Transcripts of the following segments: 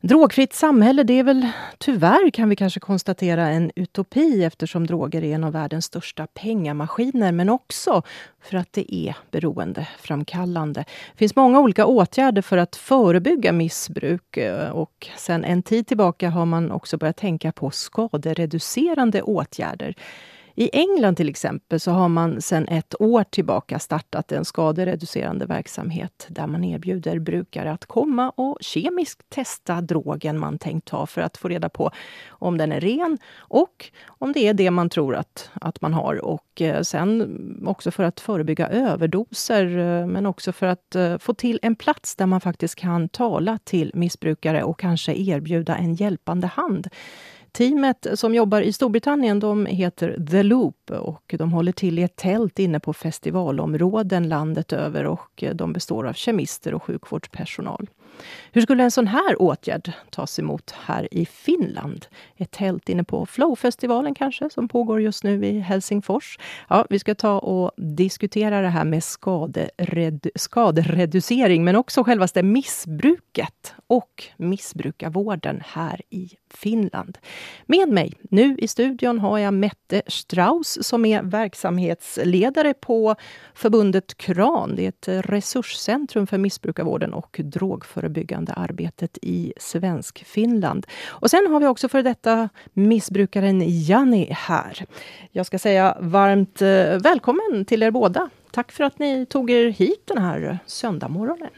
Drogfritt samhälle, det är väl tyvärr kan vi kanske konstatera en utopi eftersom droger är en av världens största pengamaskiner, men också för att det är beroendeframkallande. Det finns många olika åtgärder för att förebygga missbruk eh, och sen en tid tillbaka har man också börjat tänka på skadereducerande åtgärder. I England till exempel så har man sedan ett år tillbaka startat en skadereducerande verksamhet där man erbjuder brukare att komma och kemiskt testa drogen man tänkt ta för att få reda på om den är ren och om det är det man tror att, att man har. Och eh, sen också för att förebygga överdoser eh, men också för att eh, få till en plats där man faktiskt kan tala till missbrukare och kanske erbjuda en hjälpande hand. Teamet som jobbar i Storbritannien de heter The Loop och de håller till i ett tält inne på festivalområden landet över och de består av kemister och sjukvårdspersonal. Hur skulle en sån här åtgärd tas emot här i Finland? Ett tält inne på Flowfestivalen kanske, som pågår just nu i Helsingfors. Ja, vi ska ta och diskutera det här med skadered skadereducering, men också självaste missbruket och missbrukarvården här i Finland. Med mig nu i studion har jag Mette Strauss som är verksamhetsledare på förbundet KRAN. Det är ett resurscentrum för missbrukarvården och drogförebyggande arbetet i svensk Finland. Och sen har vi också för detta missbrukaren Janni här. Jag ska säga varmt eh, välkommen till er båda. Tack för att ni tog er hit den här söndagmorgonen.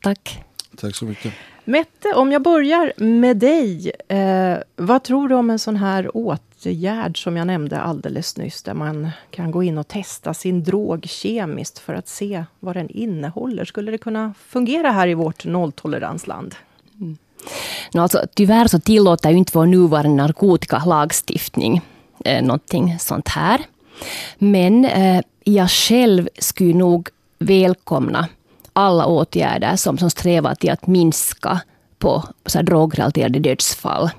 Tack. Tack så mycket. Mette, om jag börjar med dig. Eh, vad tror du om en sån här åtgärd som jag nämnde alldeles nyss, där man kan gå in och testa sin drog kemiskt för att se vad den innehåller? Skulle det kunna fungera här i vårt nolltoleransland? Mm. No, alltså, tyvärr så tillåter ju inte vår nuvarande narkotikalagstiftning eh, någonting sånt här. Men eh, jag själv skulle nog välkomna alla åtgärder som, som strävar till att minska på så här drogrelaterade dödsfall.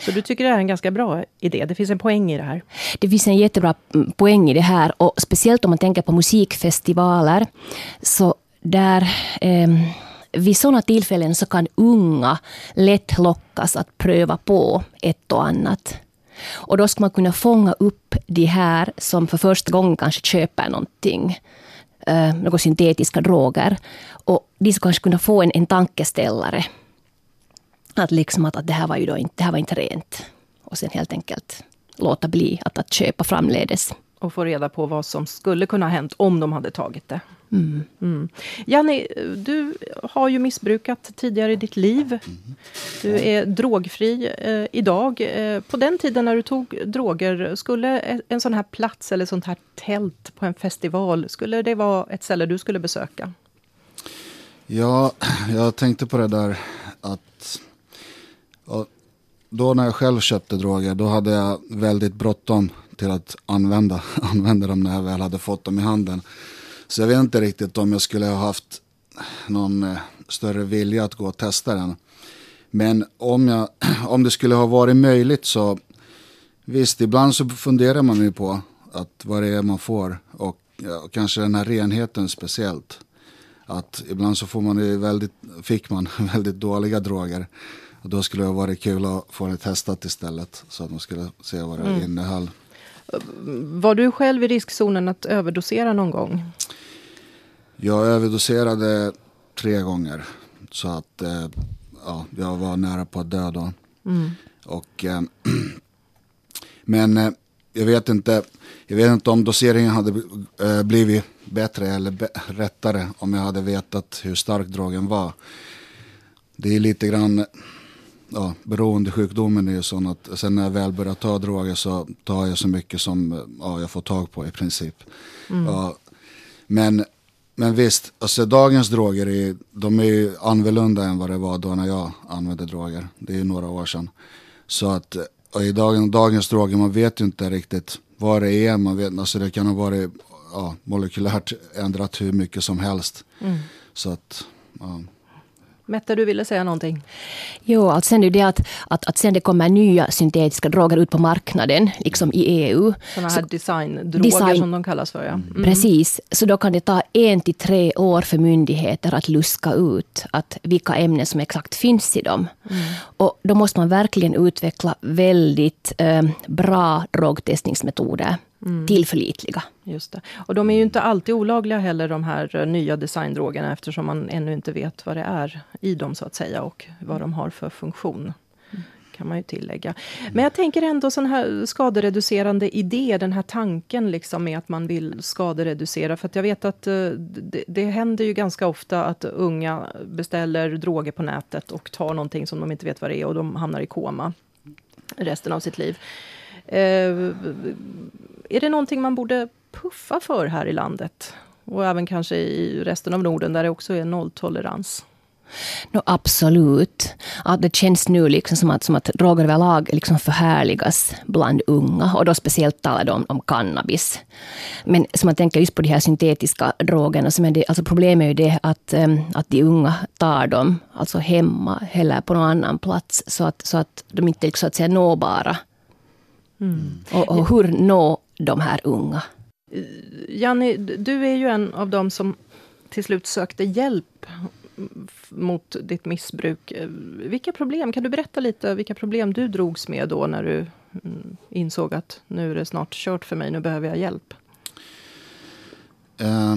Så du tycker det är en ganska bra idé? Det finns en poäng i det här? Det finns en jättebra mm, poäng i det här och speciellt om man tänker på musikfestivaler. Så där eh, vid sådana tillfällen så kan unga lätt lockas att pröva på ett och annat. Och då ska man kunna fånga upp de här som för första gången kanske köper någonting eh, några syntetiska droger. Och de ska kanske kunna få en, en tankeställare. Att, liksom att, att det här var ju då inte, det här var inte rent. Och sen helt enkelt låta bli att, att köpa framledes. Och få reda på vad som skulle kunna ha hänt om de hade tagit det. Mm. Mm. Janni, du har ju missbrukat tidigare i ditt liv. Du är drogfri eh, idag. Eh, på den tiden när du tog droger, skulle en sån här plats eller sånt här tält på en festival, skulle det vara ett ställe du skulle besöka? Ja, jag tänkte på det där att då när jag själv köpte droger, då hade jag väldigt bråttom till att använda, använda dem när jag väl hade fått dem i handen. Så jag vet inte riktigt om jag skulle ha haft någon eh, större vilja att gå och testa den. Men om, jag, om det skulle ha varit möjligt så visst, ibland så funderar man ju på att vad det är man får och och kanske den här renheten speciellt. Att ibland så får man ju väldigt, fick man väldigt dåliga droger. Och då skulle det varit kul att få det testat istället så att man skulle se vad det mm. innehöll. Var du själv i riskzonen att överdosera någon gång? Jag överdoserade tre gånger. Så att eh, ja, jag var nära på att dö då. Mm. Och, eh, men eh, jag, vet inte, jag vet inte om doseringen hade blivit bättre eller be rättare om jag hade vetat hur stark drogen var. Det är lite grann, ja, beroendesjukdomen är ju sån att sen när jag väl börjar ta droger så tar jag så mycket som ja, jag får tag på i princip. Mm. Ja, men men visst, alltså dagens droger är, de är ju annorlunda än vad det var då när jag använde droger. Det är ju några år sedan. Så att i dagen, dagens droger, man vet ju inte riktigt vad det är. Man vet, alltså det kan ha varit ja, molekylärt ändrat hur mycket som helst. Mm. Så att, ja. Mette, du ville säga någonting? Jo, alltså sen är det att, att, att sen det kommer nya syntetiska droger ut på marknaden, liksom i EU. Sådana här designdroger design, som de kallas för, ja. Mm. Precis, så då kan det ta en till tre år för myndigheter att luska ut att vilka ämnen som exakt finns i dem. Mm. Och då måste man verkligen utveckla väldigt eh, bra drogtestningsmetoder. Mm. Tillförlitliga. Just det. Och de är ju inte alltid olagliga heller de här eh, nya designdrogerna eftersom man ännu inte vet vad det är i dem så att säga och vad de har för funktion. Kan man ju tillägga. Men jag tänker ändå sån här skadereducerande idé, den här tanken liksom med att man vill skadereducera. För att jag vet att eh, det, det händer ju ganska ofta att unga beställer droger på nätet och tar någonting som de inte vet vad det är och de hamnar i koma resten av sitt liv. Eh, är det någonting man borde puffa för här i landet? Och även kanske i resten av Norden där det också är nolltolerans? No, absolut. Att det känns nu liksom som att, som att droger överlag liksom förhärligas bland unga. Och då speciellt talar de om, om cannabis. Men som man tänker just på de här syntetiska drogerna, så men det, alltså problemet är ju det att, um, att de unga tar dem alltså hemma eller på någon annan plats. Så att, så att de inte är så att säga nåbara. Mm. Och, och hur nå de här unga? Janni, du är ju en av dem som till slut sökte hjälp mot ditt missbruk. Vilka problem, kan du berätta lite vilka problem du drogs med då när du mm, insåg att nu är det snart kört för mig, nu behöver jag hjälp? Uh,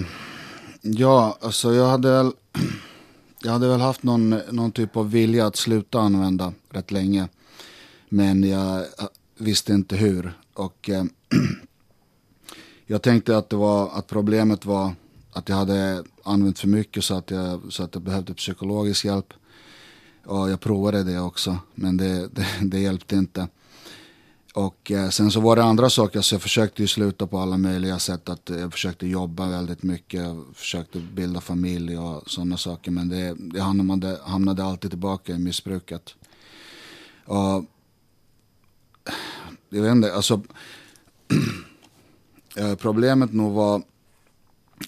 ja, alltså jag hade väl, jag hade väl haft någon, någon typ av vilja att sluta använda rätt länge. Men jag visste inte hur. Och eh, jag tänkte att, det var, att problemet var att jag hade använt för mycket så att jag, så att jag behövde psykologisk hjälp. Och jag provade det också, men det, det, det hjälpte inte. Och eh, sen så var det andra saker, så jag försökte ju sluta på alla möjliga sätt. Att jag försökte jobba väldigt mycket, jag försökte bilda familj och sådana saker. Men det, det hamnade, hamnade alltid tillbaka i missbruket. Och jag vet inte, alltså eh, problemet nog var,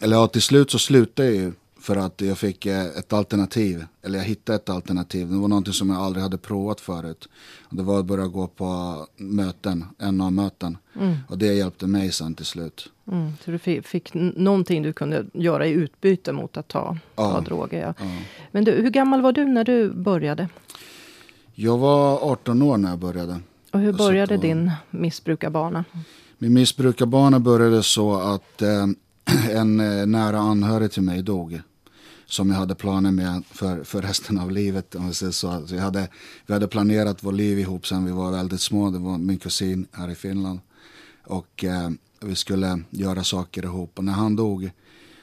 eller ja till slut så slutade jag ju för att jag fick eh, ett alternativ, eller jag hittade ett alternativ. Det var någonting som jag aldrig hade provat förut. Det var att börja gå på möten, NA-möten. Mm. Och det hjälpte mig sen till slut. Mm, så du fick, fick någonting du kunde göra i utbyte mot att ta, ja. ta droger? Ja. ja. Men du, hur gammal var du när du började? Jag var 18 år när jag började. Och hur började din missbrukarbana? Min missbrukarbana började så att eh, en eh, nära anhörig till mig dog. Som jag hade planer med för, för resten av livet. Om säger så. Alltså jag hade, vi hade planerat vårt liv ihop sen vi var väldigt små. Det var min kusin här i Finland. Och eh, vi skulle göra saker ihop. Och när han dog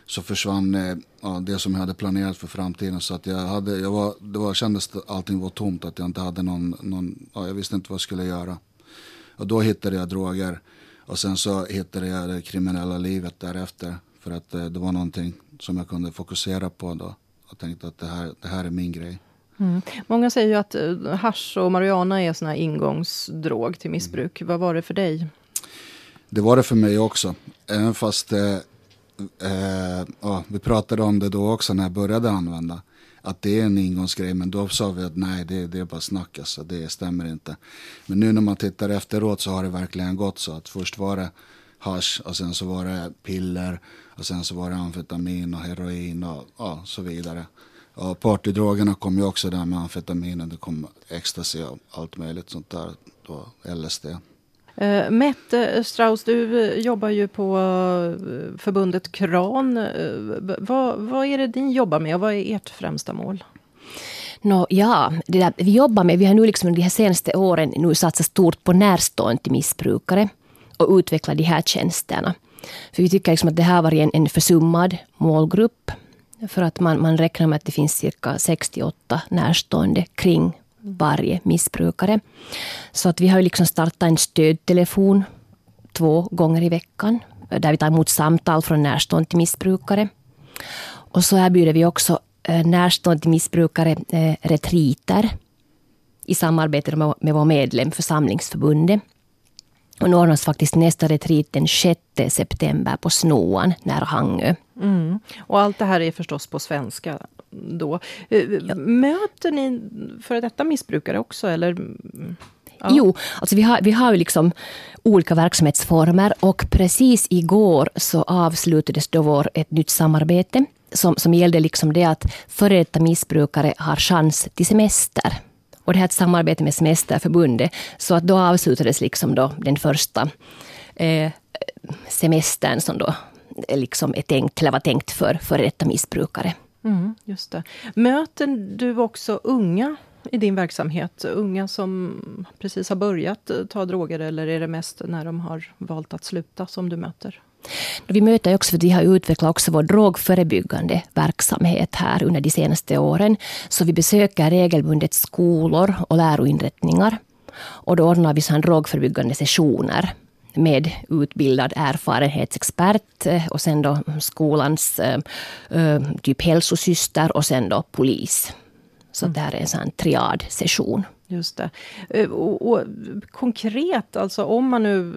så försvann eh, ja, det som jag hade planerat för framtiden. Så att jag hade, jag var, det var, kändes att allting var tomt, att jag inte hade någon, någon ja, jag visste inte vad jag skulle göra. Och då hittade jag droger. Och sen så hittade jag det kriminella livet därefter. För att eh, det var någonting som jag kunde fokusera på då. Och tänkte att det här, det här är min grej. Mm. Många säger ju att eh, hash och marijuana är sån här ingångsdrog till missbruk. Mm. Vad var det för dig? Det var det för mig också. Även fast eh, ja, vi pratade om det då också när jag började använda. Att det är en ingångsgrej, men då sa vi att nej, det, det är bara snack alltså, det stämmer inte. Men nu när man tittar efteråt så har det verkligen gått så att först var det hash och sen så var det piller och sen så var det amfetamin och heroin och ja, så vidare. Och partydrogerna kom ju också där med amfetaminen, det kom ecstasy och allt möjligt sånt där, då LSD. Uh, Mette Strauss, du eh, jobbar ju på eh, förbundet KRAN. Uh, vad, vad är det ni jobbar med och vad är ert främsta mål? No, ja, det där, vi jobbar med, vi har nu liksom de här senaste åren nu satsat stort på närstående till missbrukare och utveckla de här tjänsterna. För vi tycker liksom att det här var en, en försummad målgrupp. För att man, man räknar med att det finns cirka 68 närstående kring varje missbrukare. Så att vi har liksom startat en stödtelefon två gånger i veckan där vi tar emot samtal från närstående till missbrukare. Och så erbjuder vi också eh, närstående till missbrukare eh, retriter i samarbete med vår medlem Församlingsförbundet. Och nu ordnas faktiskt nästa retreat den 6 september på Snoan nära Hangö. Mm. Och allt det här är förstås på svenska då. Eh, möter ni före detta missbrukare också? Eller? Ja. Jo, alltså vi har, vi har ju liksom olika verksamhetsformer och precis igår så avslutades då vår, ett nytt samarbete som, som gällde liksom det att före detta missbrukare har chans till semester. Och det här är ett samarbete med Semesterförbundet. Så att då avslutades liksom då den första eh, semestern som då eh, liksom är tänkt, eller var tänkt för före detta missbrukare. Mm, just det. Möter du också unga i din verksamhet? Unga som precis har börjat eh, ta droger eller är det mest när de har valt att sluta som du möter? Vi möter också, för vi har utvecklat också vår drogförebyggande verksamhet här under de senaste åren. Så vi besöker regelbundet skolor och läroinrättningar. Och då ordnar vi sådana drogförebyggande sessioner med utbildad erfarenhetsexpert eh, och sen då skolans eh, eh, typ hälsosyster och sen då polis. Så mm. det här är en sån triadsession. Just det. Och, och, konkret, alltså om man nu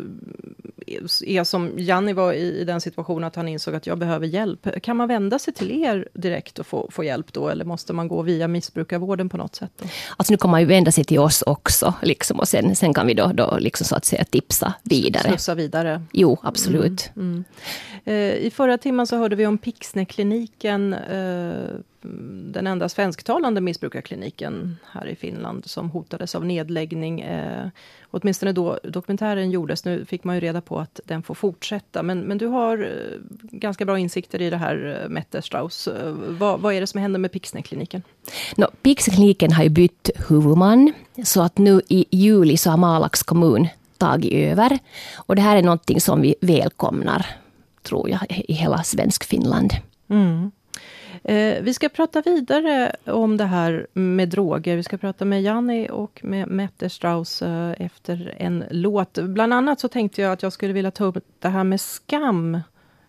är som Janni var i, i den situationen att han insåg att jag behöver hjälp. Kan man vända sig till er direkt och få, få hjälp då? Eller måste man gå via missbrukarvården på något sätt? Då? Alltså nu kan man ju vända sig till oss också. Liksom, och sen, sen kan vi då, då liksom så att säga tipsa vidare. Slussa vidare? Jo, absolut. Mm, mm. Eh, I förra timmen så hörde vi om Pixnekliniken eh, den enda svensktalande missbrukarkliniken här i Finland som hotades av nedläggning. Eh, åtminstone då dokumentären gjordes. Nu fick man ju reda på att den får fortsätta. Men, men du har eh, ganska bra insikter i det här, eh, Mette Strauss. Eh, vad, vad är det som händer med Pixnekliniken? No, Pixnekliniken har ju bytt huvudman. Så att nu i juli så har Malax kommun tagit över. Och det här är någonting som vi välkomnar, tror jag, i hela svensk Finland. Mm. Eh, vi ska prata vidare om det här med droger. Vi ska prata med Janni och med Mette Strauss eh, efter en låt. Bland annat så tänkte jag att jag skulle vilja ta upp det här med skam.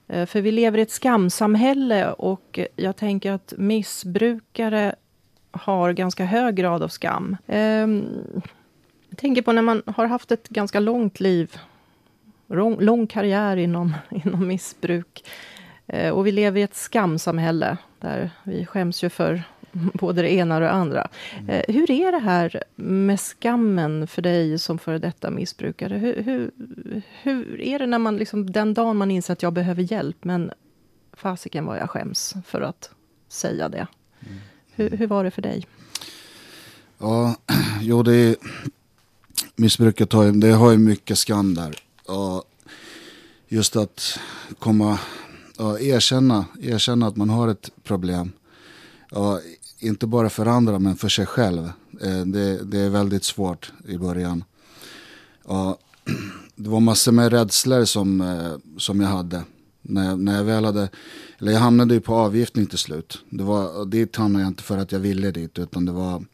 Eh, för vi lever i ett skamsamhälle och jag tänker att missbrukare har ganska hög grad av skam. Ehm, jag tänker på när man har haft ett ganska långt liv, lång, lång karriär inom, inom missbruk. Eh, och vi lever i ett skamsamhälle där vi skäms ju för både det ena och det andra. Mm. Eh, hur är det här med skammen för dig som före detta missbrukare? Hur, hur, hur är det när man liksom, den dagen man inser att jag behöver hjälp, men fasiken vad jag skäms för att säga det. Mm. Hur, hur var det för dig? Ja, jo det är, missbruket har, det har ju mycket skam där. Och just att komma ja, erkänna, erkänna att man har ett problem. Ja, inte bara för andra men för sig själv. Eh, det, det är väldigt svårt i början. Ja, det var massor med rädslor som, eh, som jag hade. När jag, när jag väl hade, eller jag hamnade ju på avgiftning till slut. Det var, dit hamnade jag inte för att jag ville dit utan det var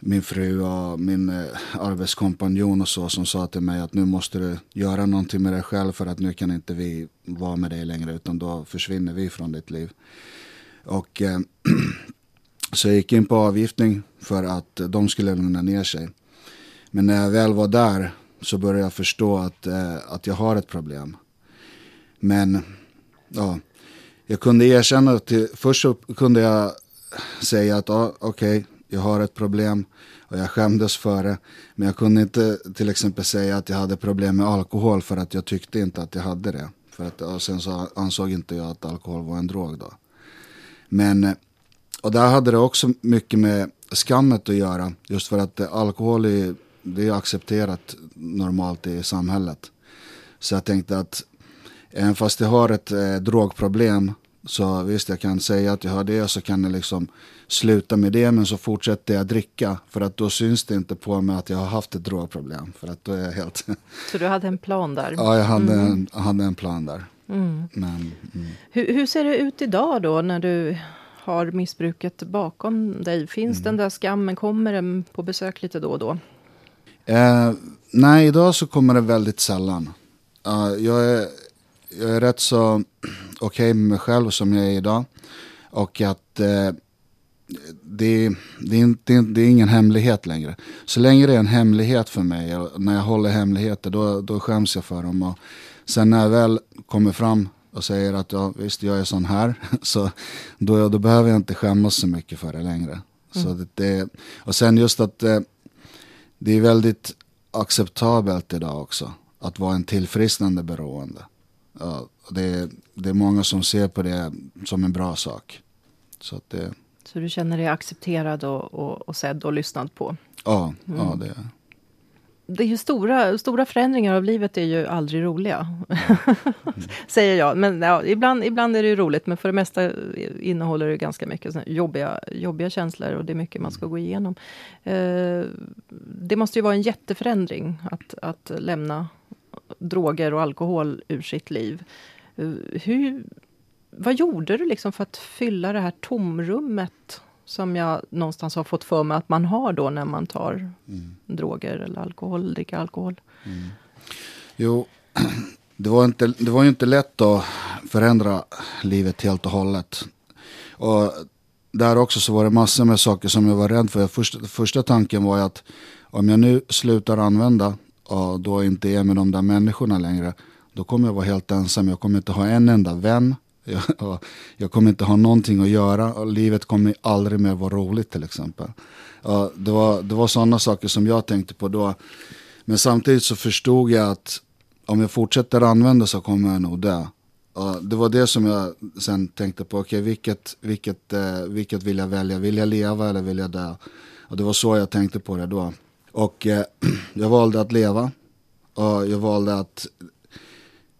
min fru och min eh, arbetskompanjon och så som sa till mig att nu måste du göra någonting med dig själv för att nu kan inte vi vara med dig längre utan då försvinner vi från ditt liv. Och eh, så jag gick in på avgiftning för att de skulle lugna ner sig. Men när jag väl var där så började jag förstå att, eh, att jag har ett problem. Men ja, jag kunde erkänna till, först så kunde jag säga att ah, okej, okay, jag har ett problem och jag skämdes för det. Men jag kunde inte till exempel säga att jag hade problem med alkohol för att jag tyckte inte att jag hade det. För att, och sen så ansåg inte jag att alkohol var en drog då. Men, och där hade det också mycket med skammet att göra. Just för att alkohol är, det är accepterat normalt i samhället. Så jag tänkte att även fast jag har ett eh, drogproblem så visst, jag kan säga att jag har det och så kan jag liksom sluta med det men så fortsätter jag dricka för att då syns det inte på mig att jag har haft ett drogproblem. För att då är jag helt... Så du hade en plan där? Ja, jag hade, mm. en, hade en plan där. Mm. Men, mm. Hur, hur, ser det ut idag då när du har missbruket bakom dig? Finns den där skammen? Kommer den på besök lite då och då? Eh, nej, idag så kommer det väldigt sällan. Uh, jag, är, jag är rätt så okej okay med mig själv som jag är idag. Och att eh, det, det, är inte, det är ingen hemlighet längre. Så länge det är en hemlighet för mig, när jag håller hemligheter, då, då skäms jag för dem. Och sen när jag väl kommer fram och säger att ja, visst, jag är sån här, så då, då behöver jag inte skämmas så mycket för det längre. Mm. Så det, det, och sen just att det, det är väldigt acceptabelt idag också, att vara en tillfrisknande beroende. Ja, det, det är många som ser på det som en bra sak. Så, att det, så du känner dig accepterad och, och, och sedd och lyssnad på? Ja, mm. ja det är det är ju stora, stora förändringar av livet är ju aldrig roliga. Säger jag. Men ja, ibland, ibland är det ju roligt, men för det mesta innehåller det ganska mycket jobbiga, jobbiga känslor och det är mycket man ska gå igenom. Eh, det måste ju vara en jätteförändring att, att lämna droger och alkohol ur sitt liv. Hur, vad gjorde du liksom för att fylla det här tomrummet som jag någonstans har fått för mig att man har då när man tar mm. droger eller alkohol, dricker alkohol. Mm. Jo, det var, inte, det var ju inte lätt att förändra livet helt och hållet. Och där också så var det massor med saker som jag var rädd för. Första, första tanken var att om jag nu slutar använda och då inte är med de där människorna längre, då kommer jag vara helt ensam. Jag kommer inte ha en enda vän. Jag, jag kommer inte ha någonting att göra och livet kommer aldrig mer vara roligt till exempel. det var, det var sådana saker som jag tänkte på då. Men samtidigt så förstod jag att om jag fortsätter använda så kommer jag nog dö. det var det som jag sen tänkte på. Okej, okay, vilket, vilket, eh, vilket vill jag välja? Vill jag leva eller vill jag dö? Och det var så jag tänkte på det då. Och eh, jag valde att leva. Och jag valde att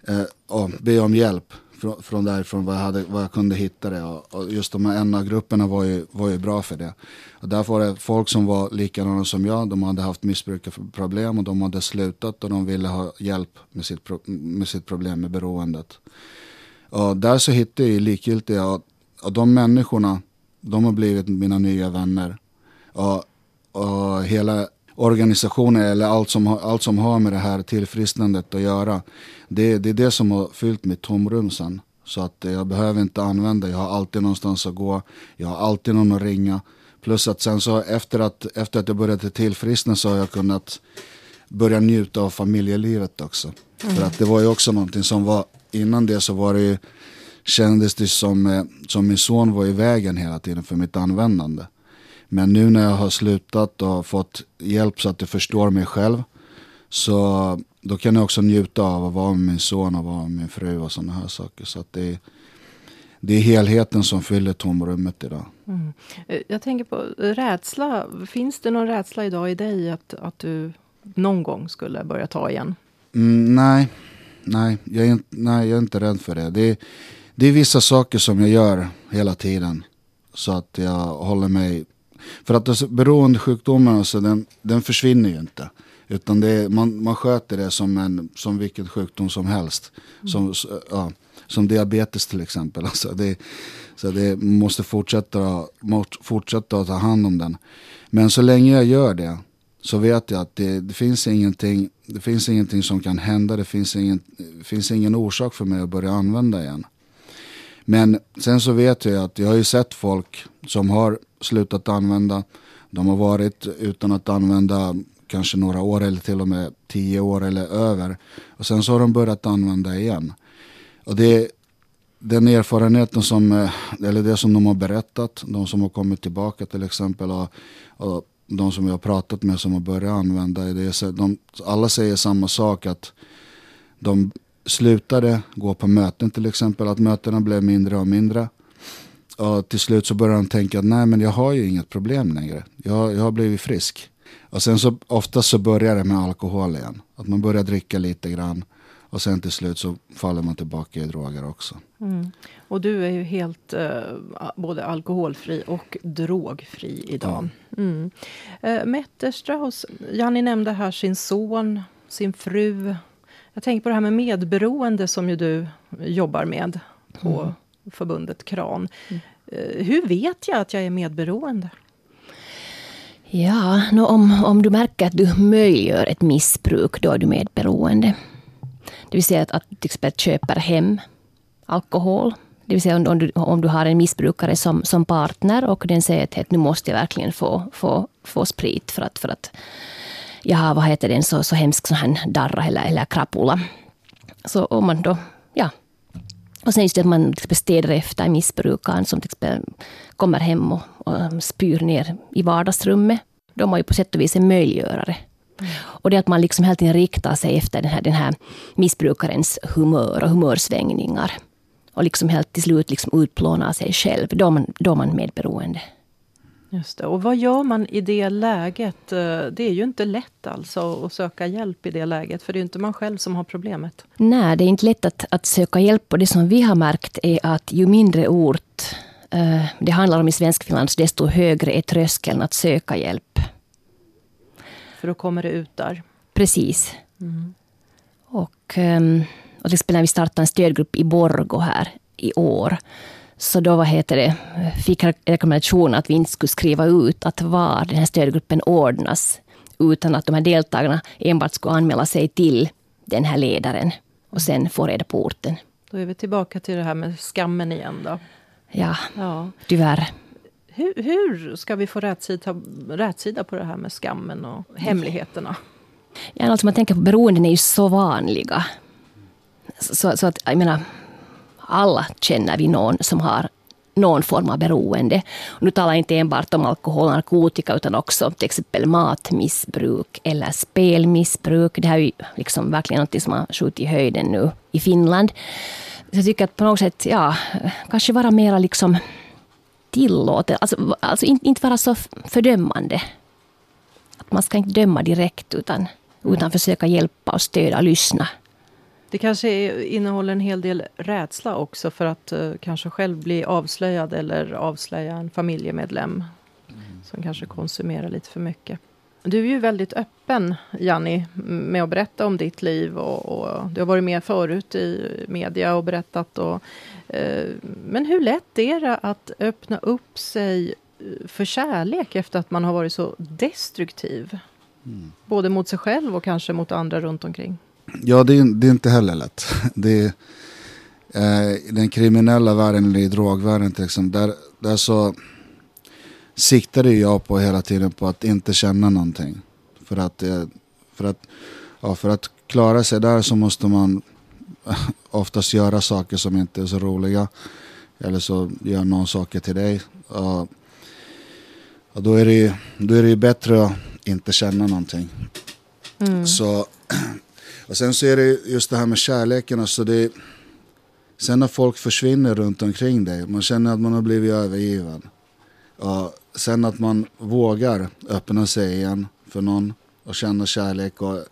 eh, be om hjälp från, från därifrån vad jag, hade, vad jag kunde hitta det. Och, och just de här NA-grupperna var ju, var ju bra för det. Och därför var det folk som var likadana som jag. De hade haft missbrukarproblem och de hade slutat och de ville ha hjälp med sitt, med sitt problem med beroendet. Och där så hittade jag likgiltiga och, och de människorna, de har blivit mina nya vänner. Och, och hela organisationer eller allt som, allt som har med det här tillfrisknandet att göra. Det, det är det som har fyllt mitt tomrum sen. Så att jag behöver inte använda, jag har alltid någonstans att gå, jag har alltid någon att ringa. Plus att sen så efter att, efter att jag började tillfriskna så har jag kunnat börja njuta av familjelivet också. Mm. För att det var ju också någonting som var, innan det så var det ju, kändes det som, eh, som min son var i vägen hela tiden för mitt användande. Men nu när jag har slutat och fått hjälp så att jag förstår mig själv. Så då kan jag också njuta av att vara med min son och vara med min fru och sådana här saker. Så att det, är, det är helheten som fyller tomrummet idag. Mm. Eh, jag tänker på rädsla. Finns det någon rädsla idag i dig att, att du någon gång skulle börja ta igen? Mm, nej, nej jag, är, nej, jag är inte rädd för det. det. Det är vissa saker som jag gör hela tiden. Så att jag håller mig för att alltså, beroendesjukdomen alltså, den, den försvinner ju inte. Utan är, man, man sköter det som, en, som vilken sjukdom som helst. Mm. Som, ja, som diabetes till exempel. Alltså det, så det måste fortsätta, fortsätta att ta hand om den. Men så länge jag gör det så vet jag att det, det, finns, ingenting, det finns ingenting som kan hända. Det finns ingen, finns ingen orsak för mig att börja använda igen. Men sen så vet jag att jag har ju sett folk som har slutat använda. De har varit utan att använda kanske några år eller till och med tio år eller över. Och sen så har de börjat använda igen. Och det den erfarenheten som, eh, eller det som de har berättat, de som har kommit tillbaka till exempel och, och de som jag har pratat med som har börjat använda det, de, alla säger samma sak att de slutade gå på möten till exempel, att mötena blev mindre och mindre. Och till slut så började de tänka att nej men jag har ju inget problem längre. Jag, jag har blivit frisk. Och sen så oftast så börjar det med alkohol igen. Att man börjar dricka lite grann. Och sen till slut så faller man tillbaka i droger också. Mm. Och du är ju helt eh, både alkoholfri och drogfri idag. Ja. Mm. Eh, Mette Strauss, Janni nämnde här sin son, sin fru. Jag tänker på det här med medberoende som ju du jobbar med på mm förbundet KRAN. Mm. Eh, hur vet jag att jag är medberoende? Ja, no, om, om du märker att du möjliggör ett missbruk, då är du medberoende. Det vill säga att, att du köper hem alkohol Det vill säga om du, om du har en missbrukare som, som partner och den säger att nu måste jag verkligen få, få, få sprit för att, för att jag har, vad heter det, en så, så hemsk sån här darra eller, eller krapula. Så om man då, ja. Och sen just det att man städar efter missbrukaren som till exempel kommer hem och, och spyr ner i vardagsrummet. De har ju på sätt och vis en möjliggörare. Mm. Och det att man liksom hela tiden riktar sig efter den här, den här missbrukarens humör och humörsvängningar. Och liksom helt till slut liksom utplånar sig själv. Då är man, då är man medberoende. Just det. Och vad gör man i det läget? Eh, det är ju inte lätt alltså att söka hjälp i det läget, för det är inte man själv som har problemet. Nej, det är inte lätt att, att söka hjälp. Och det som vi har märkt är att ju mindre ort uh, det handlar om i Svenskfinland, desto högre är tröskeln att söka hjälp. För då kommer det ut där? Precis. Mm. Och, um, och till exempel när vi startade en stödgrupp i Borgo här i år, så då vad heter det, fick rekommendation att vi inte skulle skriva ut att var den här stödgruppen ordnas, utan att de här deltagarna enbart skulle anmäla sig till den här ledaren och sen få reda på orten. Då är vi tillbaka till det här med skammen igen då. Ja, ja. tyvärr. Hur, hur ska vi få rätsida, rätsida på det här med skammen och hemligheterna? Ja, alltså man tänker på beroenden är ju så vanliga. Så, så att, jag menar, alla känner vi någon som har någon form av beroende. Nu talar jag inte enbart om alkohol och narkotika utan också till exempel matmissbruk eller spelmissbruk. Det här är ju liksom verkligen något som har skjutit i höjden nu i Finland. Så jag tycker att på något sätt, ja, kanske vara mera liksom tillåten. Alltså, alltså inte vara så fördömande. Att man ska inte döma direkt utan, utan försöka hjälpa och stödja och lyssna. Det kanske innehåller en hel del rädsla också för att uh, kanske själv bli avslöjad eller avslöja en familjemedlem mm. som kanske konsumerar lite för mycket. Du är ju väldigt öppen, Janni, med att berätta om ditt liv. Och, och du har varit med förut i media och berättat. Och, uh, men hur lätt är det att öppna upp sig eh, för kärlek efter att man har varit så destruktiv? Mm. Både mot sig själv och kanske mot andra runt omkring. Ja, det är, det är inte heller lätt. Det är, eh, I den kriminella världen eller i drogvärlden till exempel, där, där så siktade jag på hela tiden på att inte känna någonting. För att, eh, för att, ja, för att klara sig där så måste man oftast göra saker som inte är så roliga. Eller så gör någon saker till dig. Och, och då, är det, då är det ju bättre att inte känna någonting. Mm. Så och sen så är det just det här med kärleken. Alltså det, sen när folk försvinner runt omkring dig, man känner att man har blivit övergiven. Och sen att man vågar öppna sig igen för någon och känna kärlek. Och,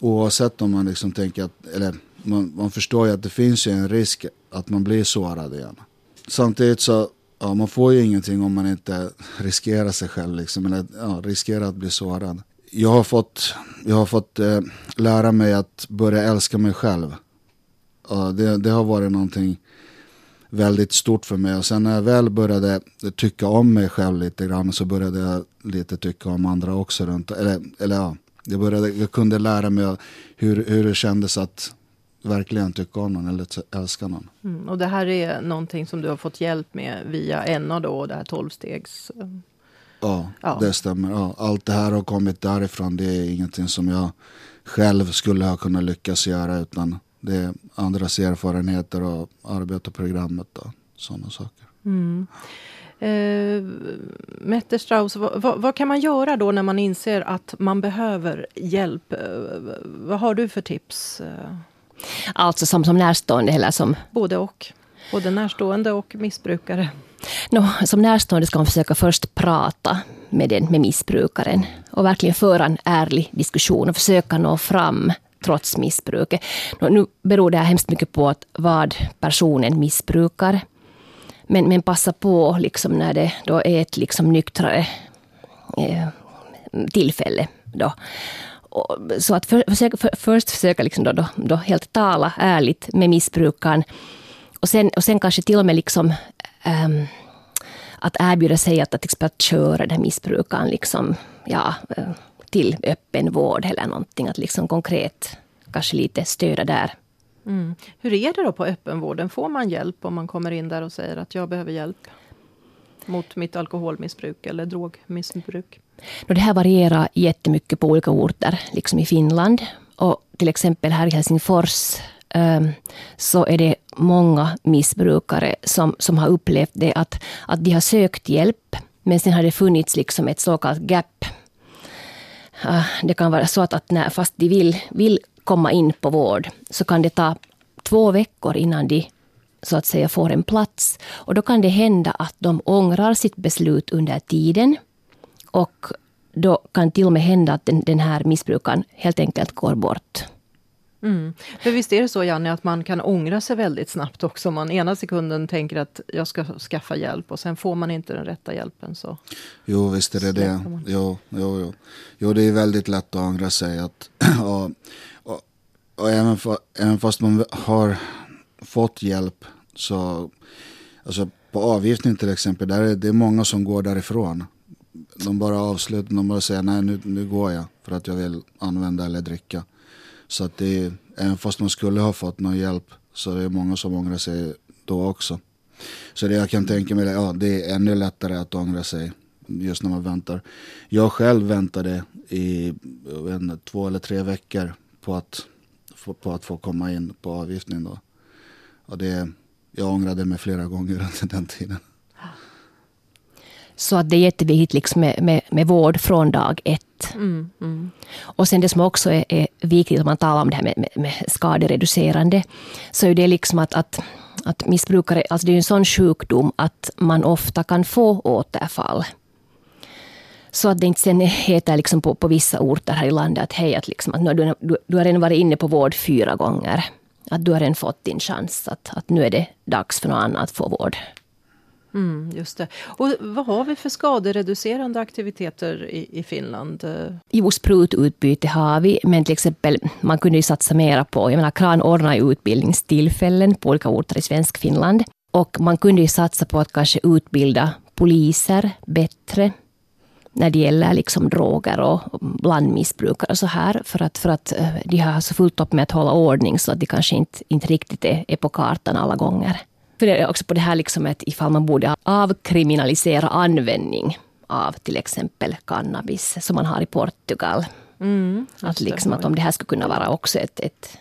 oavsett om man liksom tänker att, eller man, man förstår ju att det finns ju en risk att man blir sårad igen. Samtidigt så, ja, man får ju ingenting om man inte riskerar sig själv liksom, eller ja, riskerar att bli sårad jag har fått, jag har fått eh, lära mig att börja älska mig själv. Uh, det, det, har varit någonting väldigt stort för mig. Och sen när jag väl började tycka om mig själv lite grann så började jag lite tycka om andra också. Runt, eller, eller ja, jag, började, jag kunde lära mig hur, hur det kändes att verkligen tycka om någon eller älska någon. Mm, och det här är någonting som du har fått hjälp med via NA då, det här tolvstegs eh, Ja, ja, det stämmer. Ja, allt det här har kommit därifrån. Det är ingenting som jag själv skulle ha kunnat lyckas göra. Utan det är andras erfarenheter och arbetarprogrammet och sådana saker. Mm. Eh, Mette Strauss, vad, vad, vad, kan man göra då när man inser att man behöver hjälp? Eh, vad har du för tips? Alltså som, som närstående eller som? Både och. Både närstående och missbrukare. No, som närstående ska hon försöka först prata med, den, med missbrukaren och verkligen föra en ärlig diskussion och försöka nå fram trots missbruket. Nu beror det här hemskt mycket på att vad personen missbrukar. Men, men passa på liksom när det då är ett liksom nyktrare eh, tillfälle. Då. Och, så att för, försöka, för, först försöka liksom då, då, då helt tala ärligt med missbrukaren. Och sen, och sen kanske till och med liksom um, att erbjuda sig att, att, att köra den missbrukaren liksom, ja, eh, till öppen vård eller någonting. Att liksom konkret kanske lite stödja där. Mm. Hur är det då på öppenvården? Får man hjälp om man kommer in där och säger att jag behöver hjälp mot mitt alkoholmissbruk eller drogmissbruk? Det här varierar jättemycket på olika orter, liksom i Finland. Och till exempel här i Helsingfors Ehm, så är det många missbrukare som, som har upplevt det att, att de har sökt hjälp, men sen har det funnits liksom ett så kallat gap. Ah, det kan vara så att, att när, fast de vill, vill komma in på vård så kan det ta två veckor innan de så att säga får en plats. Och då kan det hända att de ångrar sitt beslut under tiden. Och då kan till och med hända att den, den här missbrukaren helt enkelt går bort. Mm. För visst är det så Janne att man kan ångra sig väldigt snabbt också. Om man ena sekunden tänker att jag ska skaffa hjälp och sen får man inte den rätta hjälpen. Så jo visst är det det. Jo, jo, jo. jo det är väldigt lätt att ångra sig. Att, och, och, och även, för, även fast man har fått hjälp så alltså på avgiftning till exempel, där är det många som går därifrån. De bara avslutar, de bara säger nej nu, nu går jag för att jag vill använda eller dricka. Så att det är, även fast man skulle ha fått någon hjälp så är det många som ångrar sig då också. Så det jag kan tänka mig, ja det är ännu lättare att ångra sig just när man väntar. Jag själv väntade i en, två eller tre veckor på att, på att få komma in på avgiftning då. Och det, jag ångrade mig flera gånger under den tiden. Så att det är jätteviktigt liksom med, med, med vård från dag ett. Mm, mm. Och sen det som också är, är, viktigt om man talar om det här med, med, med skadereducerande, så är det liksom att, att, att missbrukare, alltså det är en sån sjukdom att man ofta kan få återfall. Så att det inte sen heter liksom på, på vissa orter här i landet att hej, att, liksom, att du, du, du har redan varit inne på vård fyra gånger. Att du har redan fått din chans, att, att nu är det dags för någon annan att få vård. Mm, just det. Och vad har vi för skadereducerande aktiviteter i, i Finland? Jo, sprututbyte har vi, men till exempel man kunde ju satsa mera på, jag menar Kran ordnar ju utbildningstillfällen på olika orter i svensk Finland. Och man kunde ju satsa på att kanske utbilda poliser bättre när det gäller liksom droger och blandmissbrukare och så här. För att, för att eh, de har så fullt upp med att hålla ordning så att de kanske inte, inte riktigt är, är på kartan alla gånger. Är också på det här liksom att ifall man borde avkriminalisera användning av till exempel cannabis som man har i Portugal. Mm, att, liksom, att om det här skulle kunna vara också ett, ett,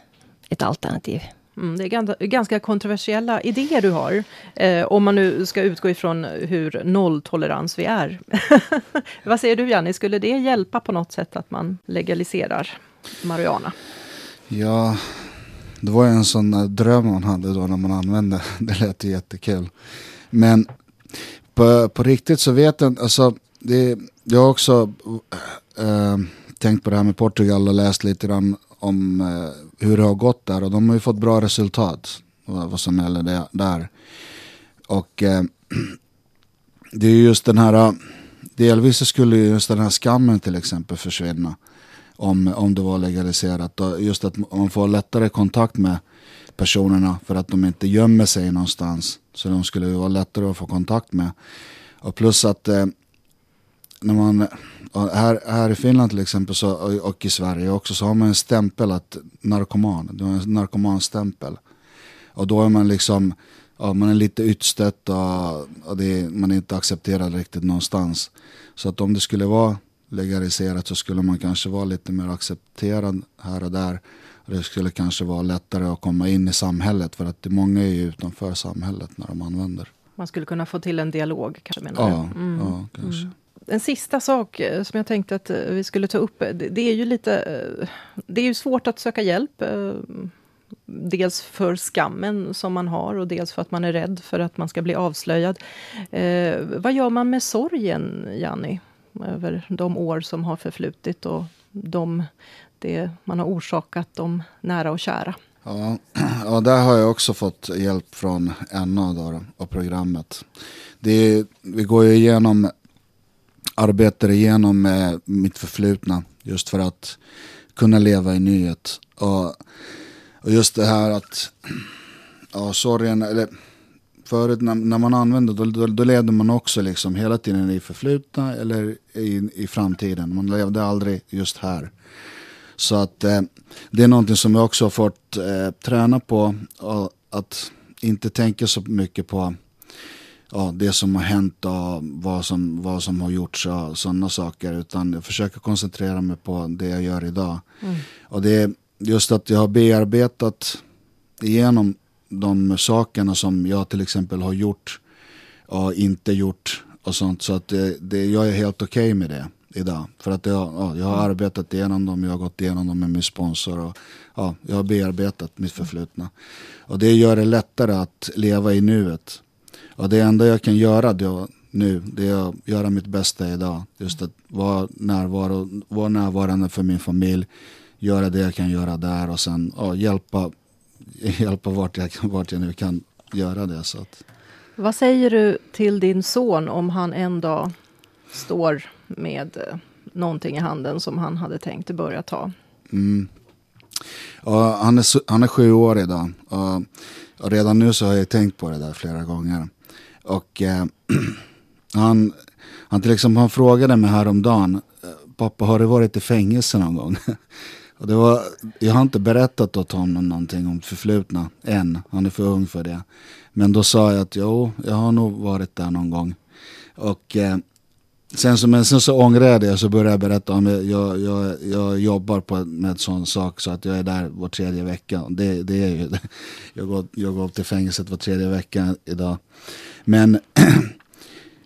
ett alternativ. Mm, det är ganska kontroversiella idéer du har. Eh, om man nu ska utgå ifrån hur nolltolerans vi är. Vad säger du Janni, skulle det hjälpa på något sätt att man legaliserar marijuana? Ja, det var ju en sån eh, dröm man hade då när man använde det. lät ju jättekul. Men på, på riktigt så vet jag alltså, det, jag har också äh, tänkt på det här med Portugal och läst lite grann om äh, hur det har gått där och de har ju fått bra resultat. Vad, vad som gäller det, där. Och äh, det är just den här, delvis så skulle just den här skammen till exempel försvinna om, om det var legaliserat. Och just att man får lättare kontakt med personerna för att de inte gömmer sig någonstans. Så de skulle vara lättare att få kontakt med. Och plus att eh, när man, här, här i Finland till exempel så, och i Sverige också så har man en stämpel att narkoman, du har en narkomanstämpel. Och då är man liksom, ja, man är lite utstött och, och det, man är inte accepterad riktigt någonstans. Så att om det skulle vara legaliserat så skulle man kanske vara lite mer accepterad här och där. Det skulle kanske vara lättare att komma in i samhället för att många är ju utanför samhället när de använder. Man skulle kunna få till en dialog kanske menar ja, du? Mm. Ja, kanske. Mm. En sista sak eh, som jag tänkte att eh, vi skulle ta upp. Det är ju lite... Eh, det är ju svårt att söka hjälp. Dels för skammen som man har och dels för att man är rädd för att man ska bli avslöjad. vad gör man med sorgen, Janni? Över de år som har förflutit och de, det man har orsakat de nära och kära. Ja, ja, där har jag också fått hjälp från NA då, och programmet. Det, vi går ju igenom, arbetar igenom med mitt förflutna just för att kunna leva i nyhet. Och, och just det här att, ja sorgen, eller förut när, när man använde då, då, då levde man också liksom hela tiden i förflutna eller i, i framtiden. Man levde aldrig just här. Så att eh, det är någonting som jag också har fått eh, träna på. Att inte tänka så mycket på ja, det som har hänt och vad som, vad som har gjorts och sådana saker. Utan jag försöker koncentrera mig på det jag gör idag. Mm. Och det är just att jag har bearbetat igenom de sakerna som jag till exempel har gjort och inte gjort och sånt. Så att det, det, jag är helt okej okay med det idag. För att jag, ja, jag har mm. arbetat igenom dem, jag har gått igenom dem med min sponsor och ja, jag har bearbetat mitt förflutna. Och det gör det lättare att leva i nuet. Och det enda jag kan göra då, nu, det är att göra mitt bästa idag. Just att vara, närvaro, vara närvarande för min familj, göra det jag kan göra där och sen ja, hjälpa, hjälpa vart, jag, vart jag nu kan göra det. Så att. Vad säger du till din son om han en dag står med eh, någonting i handen som han hade tänkt börja ta? Mm. Ja, han, är, han är sju år idag. Och, och redan nu så har jag tänkt på det där flera gånger. Och eh, han, han till exempel han frågade mig häromdagen. Pappa har du varit i fängelse någon gång? och det var, jag har inte berättat åt honom någonting om förflutna än. Han är för ung för det. Men då sa jag att jo, jag har nog varit där någon gång. Och eh, sen, så, men sen så ångrade jag det så började jag berätta om jag, jag, jag jobbar på, med en sån sak så att jag är där var tredje vecka. Det, det är ju, jag, går, jag går till fängelset var tredje vecka idag. Men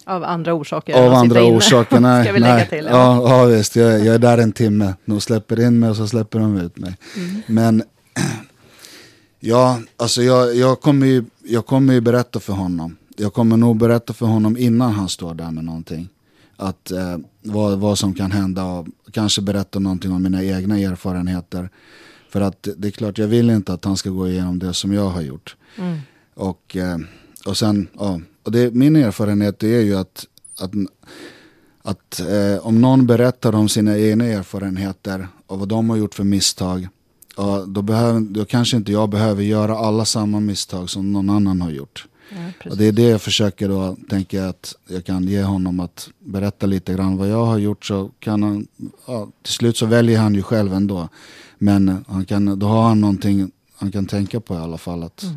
Av andra orsaker? Av andra orsaker, nej. Ska vi lägga till? Ja, ja, visst. Jag, jag, är där en timme. De släpper in mig och så släpper de ut mig. Mm. Men ja, alltså jag, jag, kommer ju, jag kommer ju berätta för honom. Jag kommer nog berätta för honom innan han står där med någonting. Att eh, vad, vad som kan hända och kanske berätta någonting om mina egna erfarenheter. För att det är klart, jag vill inte att han ska gå igenom det som jag har gjort. Mm. Och, eh, och sen, ja, det, min erfarenhet är ju att, att, att eh, om någon berättar om sina egna erfarenheter och vad de har gjort för misstag. Då, behöver, då kanske inte jag behöver göra alla samma misstag som någon annan har gjort. Ja, och det är det jag försöker då, tänker att jag kan ge honom att berätta lite grann vad jag har gjort så kan han, ja, till slut så väljer han ju själv ändå. Men han kan, då har han någonting han kan tänka på i alla fall. Att, mm.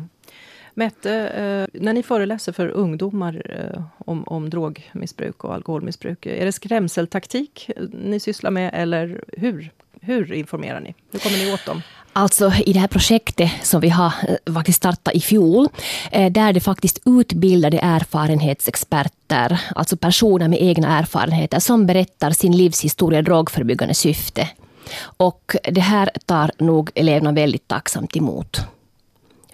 Mette, eh, när ni föreläser för ungdomar eh, om, om drogmissbruk och alkoholmissbruk, är det skrämseltaktik ni sysslar med eller hur, hur informerar ni? Hur kommer ni åt dem? Alltså i det här projektet som vi har eh, faktiskt startat i fjol, eh, där det faktiskt utbildade erfarenhetsexperter, alltså personer med egna erfarenheter, som berättar sin livshistoria i drogförebyggande syfte. Och det här tar nog eleverna väldigt tacksamt emot.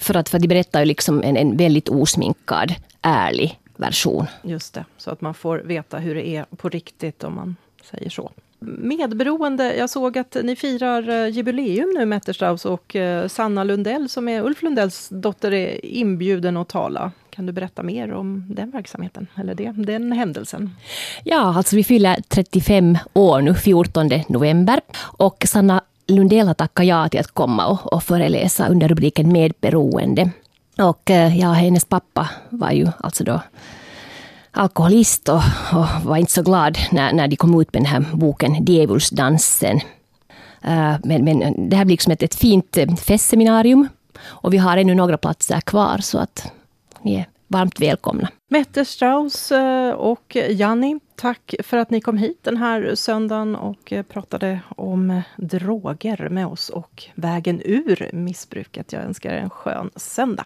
För att, för de berättar ju liksom en, en väldigt osminkad, ärlig version. Just det, så att man får veta hur det är på riktigt om man säger så. Medberoende, jag såg att ni firar eh, jubileum nu Metterstrauss och eh, Sanna Lundell som är Ulf Lundells dotter är inbjuden att tala. Kan du berätta mer om den verksamheten, eller det, den händelsen? Ja, alltså vi fyller 35 år nu, 14 november. Och Sanna Lundell har tackat ja till att komma och, och föreläsa under rubriken Medberoende. Och eh, ja, hennes pappa var ju alltså då alkoholist och, och, var inte så glad när, när de kom ut med den här boken Djävulsdansen. Uh, men, men det här blir liksom ett, ett fint eh, festseminarium och vi har ännu några platser kvar så att ni är varmt välkomna. Mette Strauss eh, och Janni, tack för att ni kom hit den här söndagen och eh, pratade om droger med oss och vägen ur missbruket. Jag önskar er en skön söndag.